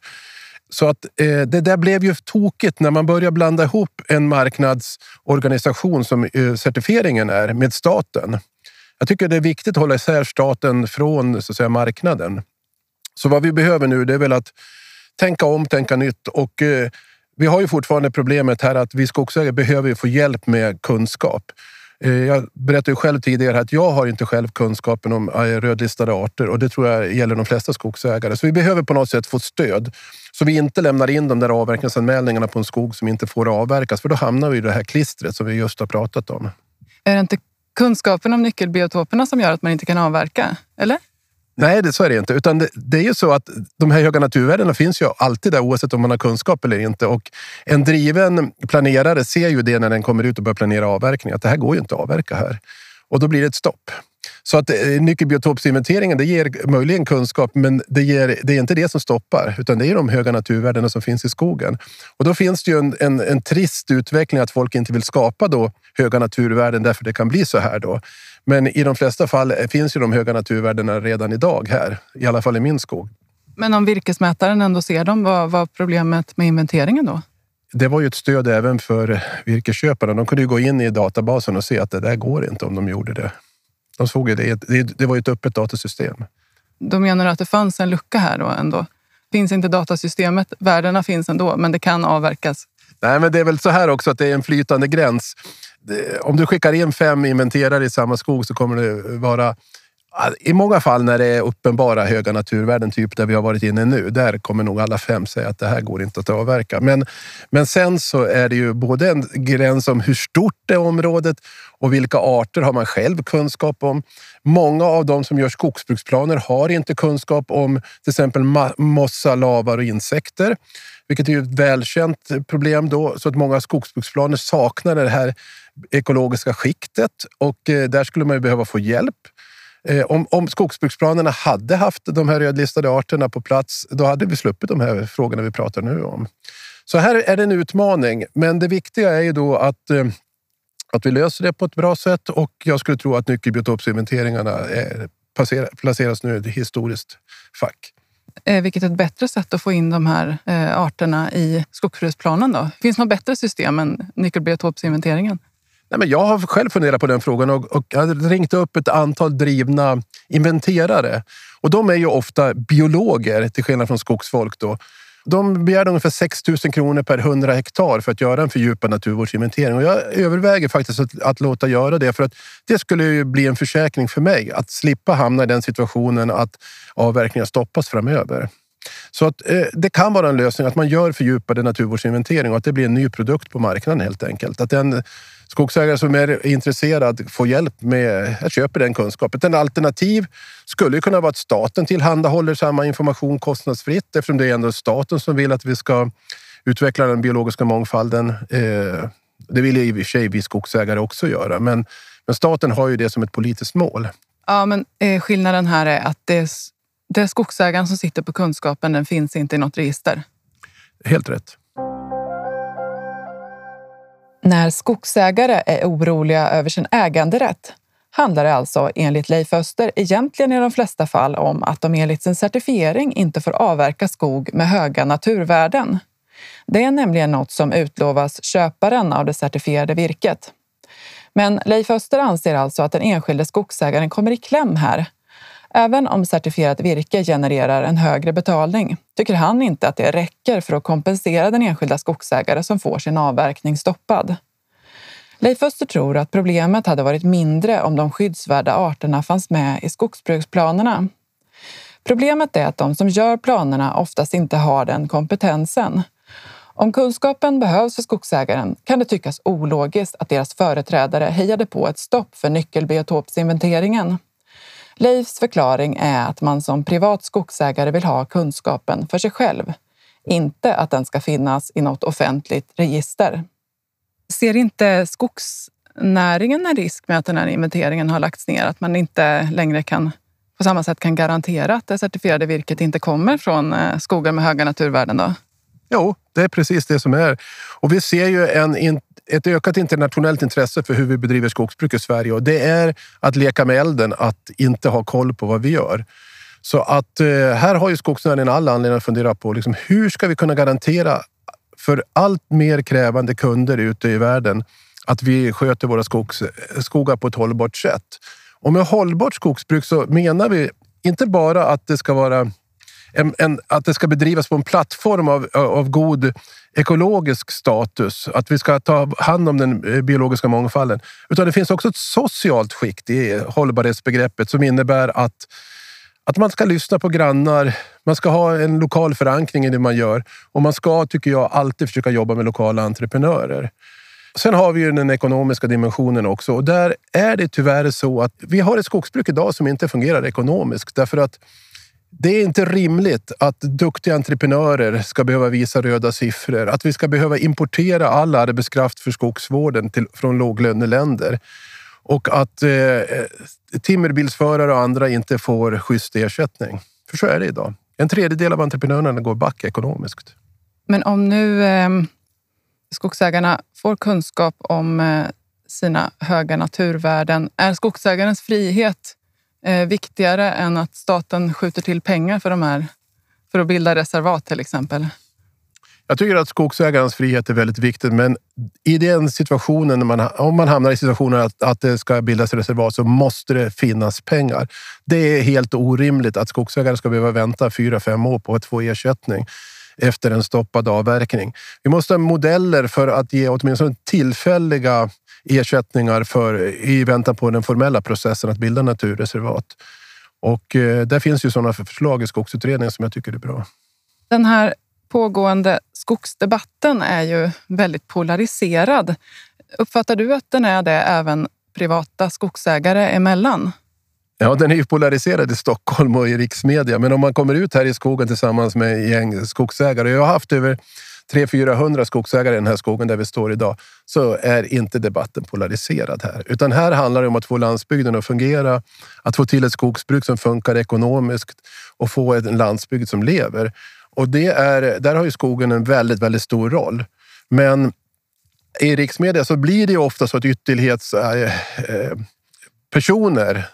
Så att eh, det där blev ju tokigt när man börjar blanda ihop en marknadsorganisation som eh, certifieringen är med staten. Jag tycker det är viktigt att hålla isär staten från så att säga, marknaden. Så vad vi behöver nu det är väl att tänka om, tänka nytt och eh, vi har ju fortfarande problemet här att vi skogsägare eh, behöver få hjälp med kunskap. Eh, jag berättade ju själv tidigare att jag har inte själv kunskapen om eh, rödlistade arter och det tror jag gäller de flesta skogsägare. Så vi behöver på något sätt få stöd så vi inte lämnar in de där avverkningsanmälningarna på en skog som inte får avverkas för då hamnar vi i det här klistret som vi just har pratat om. Är det inte kunskapen om nyckelbiotoperna som gör att man inte kan avverka? Eller? Nej, det, så är det inte. Utan det, det, är ju så att de här höga naturvärdena finns ju alltid där oavsett om man har kunskap eller inte. Och en driven planerare ser ju det när den kommer ut och börjar planera avverkning, att det här går ju inte att avverka här. Och då blir det ett stopp. Så att eh, nyckelbiotopsinventeringen det ger möjligen kunskap, men det, ger, det är inte det som stoppar, utan det är de höga naturvärdena som finns i skogen. Och då finns det ju en, en, en trist utveckling att folk inte vill skapa då höga naturvärden därför det kan bli så här då. Men i de flesta fall finns ju de höga naturvärdena redan idag här, i alla fall i min skog. Men om virkesmätaren ändå ser dem, vad var problemet med inventeringen då? Det var ju ett stöd även för virkesköparna. De kunde ju gå in i databasen och se att det där går inte om de gjorde det. De såg ju det. Det var ju ett öppet datasystem. Då menar du att det fanns en lucka här då ändå? Finns inte datasystemet, värdena finns ändå, men det kan avverkas? Nej, men det är väl så här också att det är en flytande gräns. Om du skickar in fem inventerare i samma skog så kommer det vara i många fall när det är uppenbara höga naturvärden, typ där vi har varit inne nu, där kommer nog alla fem säga att det här går inte att avverka. Men, men sen så är det ju både en gräns om hur stort är området och vilka arter har man själv kunskap om. Många av de som gör skogsbruksplaner har inte kunskap om till exempel mossa, lavar och insekter, vilket är ett välkänt problem då, så att många skogsbruksplaner saknar det här ekologiska skiktet och eh, där skulle man ju behöva få hjälp. Eh, om, om skogsbruksplanerna hade haft de här rödlistade arterna på plats, då hade vi sluppit de här frågorna vi pratar nu om. Så här är det en utmaning, men det viktiga är ju då att eh, att vi löser det på ett bra sätt och jag skulle tro att nyckelbiotopsinventeringarna eh, är, placeras nu i ett historiskt fack. Vilket är ett bättre sätt att få in de här arterna i skogsbruksplanen då? Finns det något bättre system än nyckelbiotopsinventeringen? Nej, men jag har själv funderat på den frågan och, och jag har ringt upp ett antal drivna inventerare. Och de är ju ofta biologer, till skillnad från skogsfolk. Då. De begärde ungefär 6 000 kronor per 100 hektar för att göra en fördjupad naturvårdsinventering. Och jag överväger faktiskt att, att låta göra det för att det skulle ju bli en försäkring för mig att slippa hamna i den situationen att avverkningar stoppas framöver. Så att, eh, det kan vara en lösning att man gör fördjupade naturvårdsinventering och att det blir en ny produkt på marknaden helt enkelt. Att den skogsägare som är intresserad får hjälp med att köpa den kunskapen. En alternativ skulle kunna vara att staten tillhandahåller samma information kostnadsfritt eftersom det är ändå staten som vill att vi ska utveckla den biologiska mångfalden. Eh, det vill i och för sig vi skogsägare också göra, men, men staten har ju det som ett politiskt mål. Ja, men eh, skillnaden här är att det, det är skogsägaren som sitter på kunskapen. Den finns inte i något register. Helt rätt. När skogsägare är oroliga över sin äganderätt handlar det alltså enligt Leif Öster egentligen i de flesta fall om att de enligt sin certifiering inte får avverka skog med höga naturvärden. Det är nämligen något som utlovas köparen av det certifierade virket. Men Leif Öster anser alltså att den enskilde skogsägaren kommer i kläm här. Även om certifierat virke genererar en högre betalning tycker han inte att det räcker för att kompensera den enskilda skogsägare som får sin avverkning stoppad. Leif Öster tror att problemet hade varit mindre om de skyddsvärda arterna fanns med i skogsbruksplanerna. Problemet är att de som gör planerna oftast inte har den kompetensen. Om kunskapen behövs för skogsägaren kan det tyckas ologiskt att deras företrädare hejade på ett stopp för nyckelbiotopsinventeringen. Leifs förklaring är att man som privat skogsägare vill ha kunskapen för sig själv, inte att den ska finnas i något offentligt register. Ser inte skogsnäringen en risk med att den här inventeringen har lagts ner? Att man inte längre kan på samma sätt kan garantera att det certifierade virket inte kommer från eh, skogar med höga naturvärden? Då? Jo, det är precis det som är. Och vi ser ju en, ett ökat internationellt intresse för hur vi bedriver skogsbruk i Sverige och det är att leka med elden, att inte ha koll på vad vi gör. Så att eh, här har ju skogsnäringen all anledning att fundera på liksom, hur ska vi kunna garantera för allt mer krävande kunder ute i världen att vi sköter våra skogs, skogar på ett hållbart sätt. Och med hållbart skogsbruk så menar vi inte bara att det ska vara en, en, att det ska bedrivas på en plattform av, av god ekologisk status, att vi ska ta hand om den eh, biologiska mångfalden. Utan det finns också ett socialt skikt i hållbarhetsbegreppet som innebär att, att man ska lyssna på grannar, man ska ha en lokal förankring i det man gör och man ska, tycker jag, alltid försöka jobba med lokala entreprenörer. Sen har vi ju den ekonomiska dimensionen också och där är det tyvärr så att vi har ett skogsbruk idag som inte fungerar ekonomiskt därför att det är inte rimligt att duktiga entreprenörer ska behöva visa röda siffror, att vi ska behöva importera all arbetskraft för skogsvården till, från låglöneländer och att eh, eh timmerbilsförare och andra inte får schysst ersättning. För så är det idag. En tredjedel av entreprenörerna går back ekonomiskt. Men om nu eh, skogsägarna får kunskap om eh, sina höga naturvärden, är skogsägarens frihet eh, viktigare än att staten skjuter till pengar för de här för att bilda reservat till exempel? Jag tycker att skogsägarens frihet är väldigt viktigt, men i den situationen, man, om man hamnar i situationen att, att det ska bildas reservat så måste det finnas pengar. Det är helt orimligt att skogsägare ska behöva vänta fyra, fem år på att få ersättning efter en stoppad avverkning. Vi måste ha modeller för att ge åtminstone tillfälliga ersättningar för, i väntan på den formella processen att bilda naturreservat. Och eh, där finns ju sådana förslag i skogsutredningen som jag tycker är bra. Den här pågående skogsdebatten är ju väldigt polariserad. Uppfattar du att den är det även privata skogsägare emellan? Ja, den är ju polariserad i Stockholm och i riksmedia, men om man kommer ut här i skogen tillsammans med gäng skogsägare. Jag har haft över 300-400 skogsägare i den här skogen där vi står idag, så är inte debatten polariserad här. Utan här handlar det om att få landsbygden att fungera, att få till ett skogsbruk som funkar ekonomiskt och få en landsbygd som lever. Och det är, där har ju skogen en väldigt, väldigt stor roll. Men i riksmedia så blir det ju ofta så att ytterlighetspersoner eh, eh,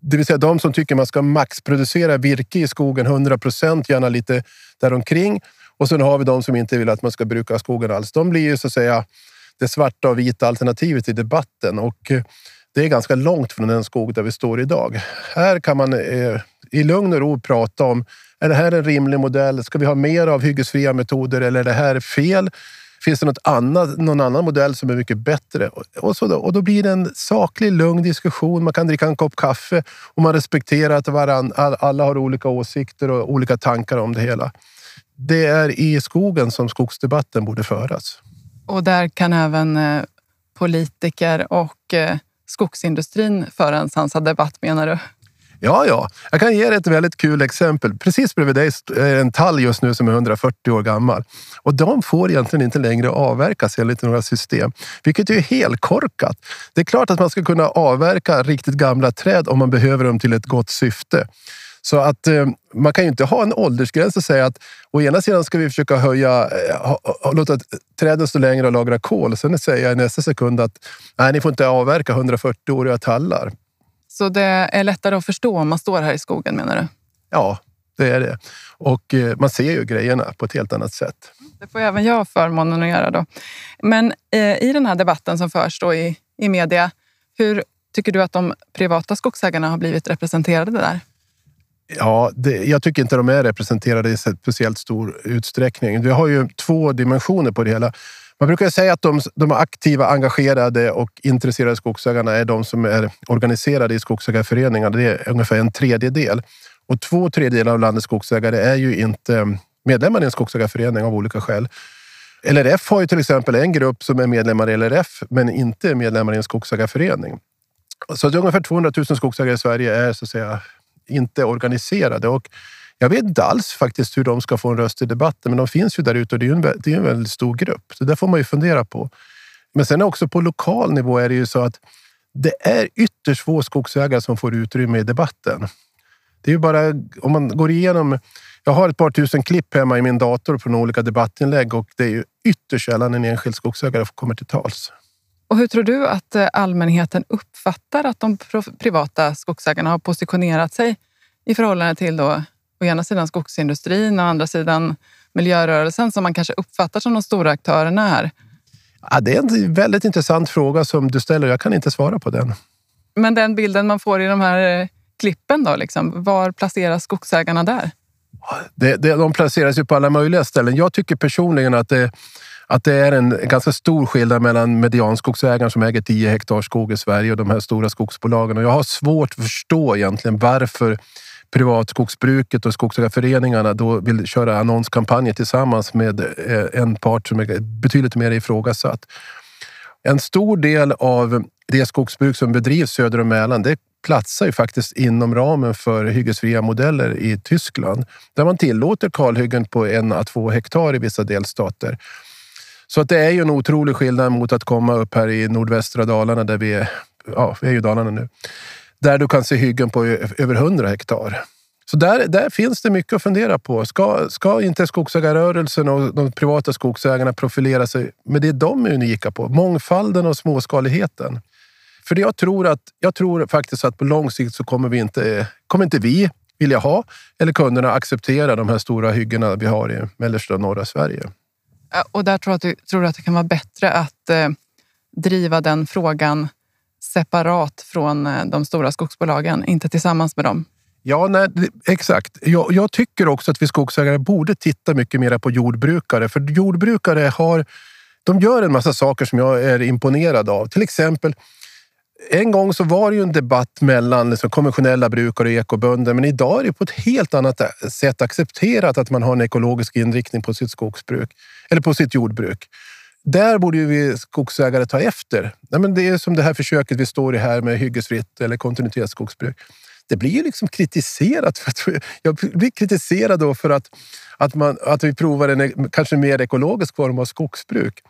det vill säga de som tycker man ska maxproducera virke i skogen 100 procent, gärna lite däromkring. Och sen har vi de som inte vill att man ska bruka skogen alls. De blir ju så att säga det svarta och vita alternativet i debatten och eh, det är ganska långt från den skog där vi står idag. Här kan man eh, i lugn och ro prata om, är det här en rimlig modell? Ska vi ha mer av hyggesfria metoder eller är det här fel? Finns det något annat, någon annan modell som är mycket bättre? Och, så då, och då blir det en saklig, lugn diskussion. Man kan dricka en kopp kaffe och man respekterar att varann, alla har olika åsikter och olika tankar om det hela. Det är i skogen som skogsdebatten borde föras. Och där kan även eh, politiker och eh, skogsindustrin föra en sansad debatt menar du? Ja, ja. Jag kan ge dig ett väldigt kul exempel. Precis bredvid dig är en tall just nu som är 140 år gammal. Och de får egentligen inte längre avverkas enligt några system, vilket är helt korkat. Det är klart att man ska kunna avverka riktigt gamla träd om man behöver dem till ett gott syfte. Så att eh, man kan ju inte ha en åldersgräns och säga att å ena sidan ska vi försöka höja, eh, låta träden stå längre och lagra kol. Sen säger jag i nästa sekund att nej, ni får inte avverka 140-åriga tallar. Så det är lättare att förstå om man står här i skogen menar du? Ja, det är det. Och eh, man ser ju grejerna på ett helt annat sätt. Det får även jag förmånen att göra då. Men eh, i den här debatten som förs då i, i media, hur tycker du att de privata skogsägarna har blivit representerade där? Ja, det, jag tycker inte de är representerade i speciellt stor utsträckning. Vi har ju två dimensioner på det hela. Man brukar säga att de, de aktiva, engagerade och intresserade skogsägarna är de som är organiserade i skogsägarföreningar. Det är ungefär en tredjedel. Och två tredjedelar av landets skogsägare är ju inte medlemmar i en skogsägarförening av olika skäl. LRF har ju till exempel en grupp som är medlemmar i LRF men inte medlemmar i en skogsägarförening. Så att ungefär 200 000 skogsägare i Sverige är så att säga inte organiserade. Och jag vet inte alls faktiskt hur de ska få en röst i debatten, men de finns ju där ute och det är, en, det är en väldigt stor grupp. Så det får man ju fundera på. Men sen också på lokal nivå är det ju så att det är ytterst få skogsägare som får utrymme i debatten. Det är ju bara om man går igenom. Jag har ett par tusen klipp hemma i min dator från olika debattinlägg och det är ju ytterst sällan en enskild skogsägare kommer till tals. Och hur tror du att eh, allmänheten uppfattar att de privata skogsägarna har positionerat sig i förhållande till då, å ena sidan skogsindustrin och å andra sidan miljörörelsen som man kanske uppfattar som de stora aktörerna här? Ja, det är en väldigt intressant fråga som du ställer. Jag kan inte svara på den. Men den bilden man får i de här eh, klippen, då, liksom, var placeras skogsägarna där? Det, det, de placeras ju på alla möjliga ställen. Jag tycker personligen att det, att det är en ganska stor skillnad mellan medianskogsägaren som äger 10 hektar skog i Sverige och de här stora skogsbolagen. Och jag har svårt att förstå egentligen varför privatskogsbruket och skogsägarföreningarna då vill köra annonskampanjer tillsammans med eh, en part som är betydligt mer ifrågasatt. En stor del av det skogsbruk som bedrivs söder om Mälaren, det platsar ju faktiskt inom ramen för hyggesfria modeller i Tyskland där man tillåter kalhyggen på en à två hektar i vissa delstater. Så att det är ju en otrolig skillnad mot att komma upp här i nordvästra Dalarna där vi är. Ja, vi är ju Dalarna nu. Där du kan se hyggen på över 100 hektar. Så där, där finns det mycket att fundera på. Ska, ska inte skogsägarrörelsen och de privata skogsägarna profilera sig med det de är unika på? Mångfalden och småskaligheten. För jag tror att jag tror faktiskt att på lång sikt så kommer vi inte, kommer inte vi vilja ha eller kunderna acceptera de här stora hyggena vi har i mellersta och norra Sverige. Eh, och där tror, att du, tror du att det kan vara bättre att eh, driva den frågan separat från eh, de stora skogsbolagen, inte tillsammans med dem? Ja, nej, exakt. Jag, jag, tycker också att vi skogsägare borde titta mycket mer på jordbrukare. För jordbrukare har, de gör en massa saker som jag är imponerad av. Till exempel en gång så var det ju en debatt mellan liksom konventionella brukare och ekobönder, men idag är det på ett helt annat eh, sätt accepterat att man har en ekologisk inriktning på sitt skogsbruk eller på sitt jordbruk. Där borde ju vi skogsägare ta efter. Nej, men det är som det här försöket vi står i här med hyggesfritt eller kontinuitetsskogsbruk. Det blir ju liksom kritiserat. För att, (laughs) jag blir kritiserad då för att, att, man, att vi provar en e- kanske mer ekologisk form av skogsbruk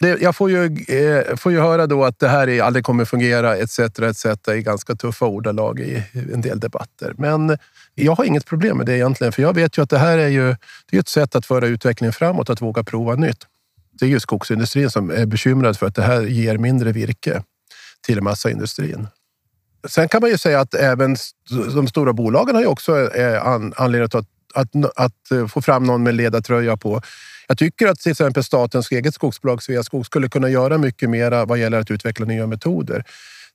det, jag får ju, eh, får ju höra då att det här aldrig kommer fungera etc. etc. i ganska tuffa ordalag i en del debatter. Men jag har inget problem med det egentligen, för jag vet ju att det här är ju det är ett sätt att föra utvecklingen framåt, att våga prova nytt. Det är ju skogsindustrin som är bekymrad för att det här ger mindre virke till massaindustrin. Sen kan man ju säga att även de stora bolagen har ju också eh, anledning att, att, att få fram någon med ledartröja på jag tycker att till exempel statens eget skogsbolag Sveaskog skulle kunna göra mycket mera vad gäller att utveckla nya metoder.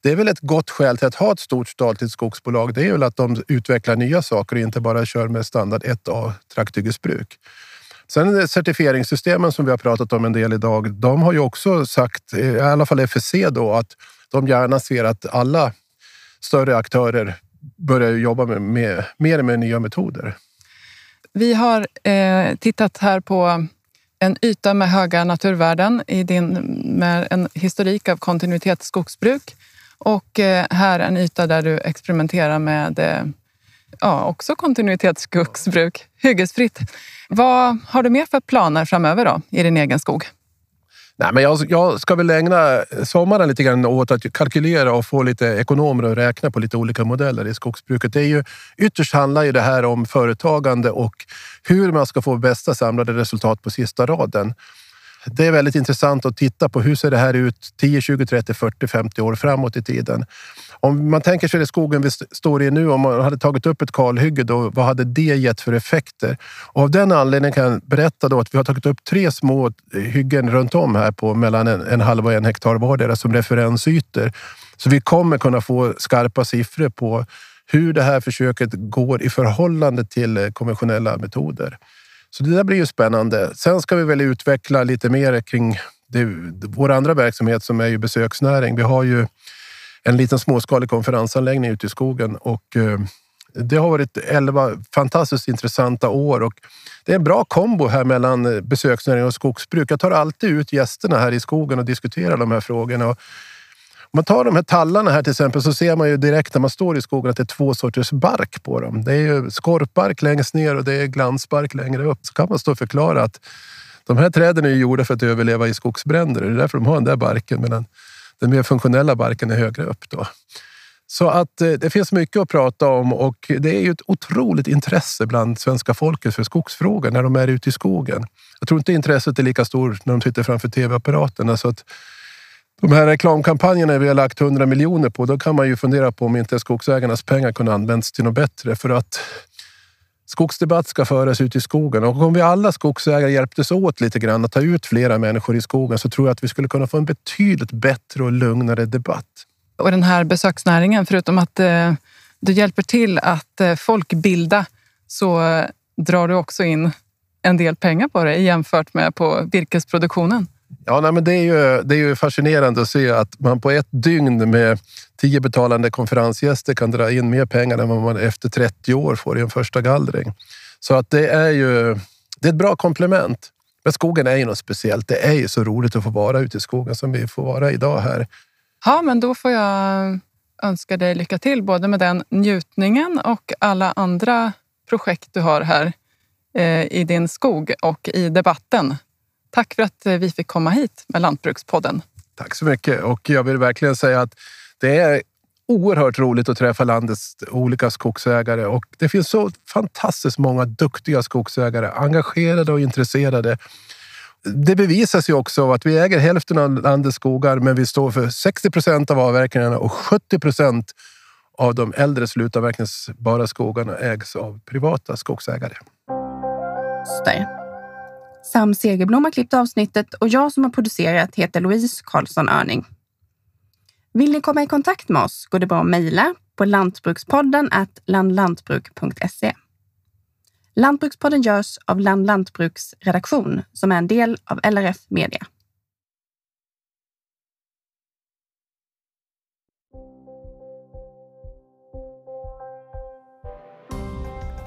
Det är väl ett gott skäl till att ha ett stort statligt skogsbolag. Det är väl att de utvecklar nya saker och inte bara kör med standard 1A trakthyggesbruk. Sen certifieringssystemen som vi har pratat om en del idag, de har ju också sagt, eh, i alla fall FSC då, att de gärna ser att alla större aktörer börjar jobba med, med, mer med nya metoder. Vi har eh, tittat här på en yta med höga naturvärden i din, med en historik av kontinuitetsskogsbruk och eh, här en yta där du experimenterar med eh, ja, också kontinuitetsskogsbruk, hyggesfritt. Vad har du mer för planer framöver då, i din egen skog? Nej, men jag, jag, ska väl ägna sommaren lite grann åt att kalkylera och få lite ekonomer att räkna på lite olika modeller i skogsbruket. Det är ju, ytterst handlar ju det här om företagande och hur man ska få bästa samlade resultat på sista raden. Det är väldigt intressant att titta på hur ser det här ut 10, 20, 30, 40, 50 år framåt i tiden. Om man tänker sig det skogen vi står i nu, om man hade tagit upp ett kalhygge, då, vad hade det gett för effekter? Och av den anledningen kan jag berätta då att vi har tagit upp tre små eh, hyggen runt om här på mellan en, en halv och en hektar vardera som referensytor. Så vi kommer kunna få skarpa siffror på hur det här försöket går i förhållande till eh, konventionella metoder. Så det där blir ju spännande. Sen ska vi väl utveckla lite mer kring det, vår andra verksamhet som är ju besöksnäring. Vi har ju en liten småskalig konferensanläggning ute i skogen och eh, det har varit elva fantastiskt intressanta år och det är en bra kombo här mellan eh, besöksnäring och skogsbruk. Jag tar alltid ut gästerna här i skogen och diskuterar de här frågorna. Om man tar de här tallarna här till exempel så ser man ju direkt när man står i skogen att det är två sorters bark på dem. Det är ju skorpbark längst ner och det är glansbark längre upp. Så kan man stå och förklara att de här träden är gjorda för att överleva i skogsbränder. Det är därför de har den där barken medan den mer funktionella barken är högre upp. Då. Så att eh, det finns mycket att prata om och det är ju ett otroligt intresse bland svenska folket för skogsfrågor när de är ute i skogen. Jag tror inte intresset är lika stort när de sitter framför tv-apparaterna. Så att de här reklamkampanjerna vi har lagt 100 miljoner på, då kan man ju fundera på om inte skogsägarnas pengar kunde använts till något bättre. För att skogsdebatt ska föras ut i skogen och om vi alla skogsägare hjälptes åt lite grann att ta ut flera människor i skogen så tror jag att vi skulle kunna få en betydligt bättre och lugnare debatt. Och den här besöksnäringen, förutom att eh, du hjälper till att eh, folkbilda så eh, drar du också in en del pengar på det jämfört med på virkesproduktionen. Ja, nej, men det, är ju, det är ju fascinerande att se att man på ett dygn med tio betalande konferensgäster kan dra in mer pengar än vad man efter 30 år får i en första gallring. Så att det är ju det är ett bra komplement. Men skogen är ju något speciellt. Det är ju så roligt att få vara ute i skogen som vi får vara idag här. Ja, men då får jag önska dig lycka till både med den njutningen och alla andra projekt du har här eh, i din skog och i debatten. Tack för att eh, vi fick komma hit med Lantbrukspodden. Tack så mycket och jag vill verkligen säga att det är oerhört roligt att träffa landets olika skogsägare och det finns så fantastiskt många duktiga skogsägare, engagerade och intresserade. Det bevisas ju också att vi äger hälften av landets skogar, men vi står för 60 procent av avverkningarna och 70 procent av de äldre slutavverkningsbara skogarna ägs av privata skogsägare. Där. Sam Segerblom har klippt avsnittet och jag som har producerat heter Louise Karlsson Örning. Vill ni komma i kontakt med oss går det bra att mejla på lantbrukspodden landlantbruk.se. Lantbrukspodden görs av Land Lantbruks redaktion som är en del av LRF Media.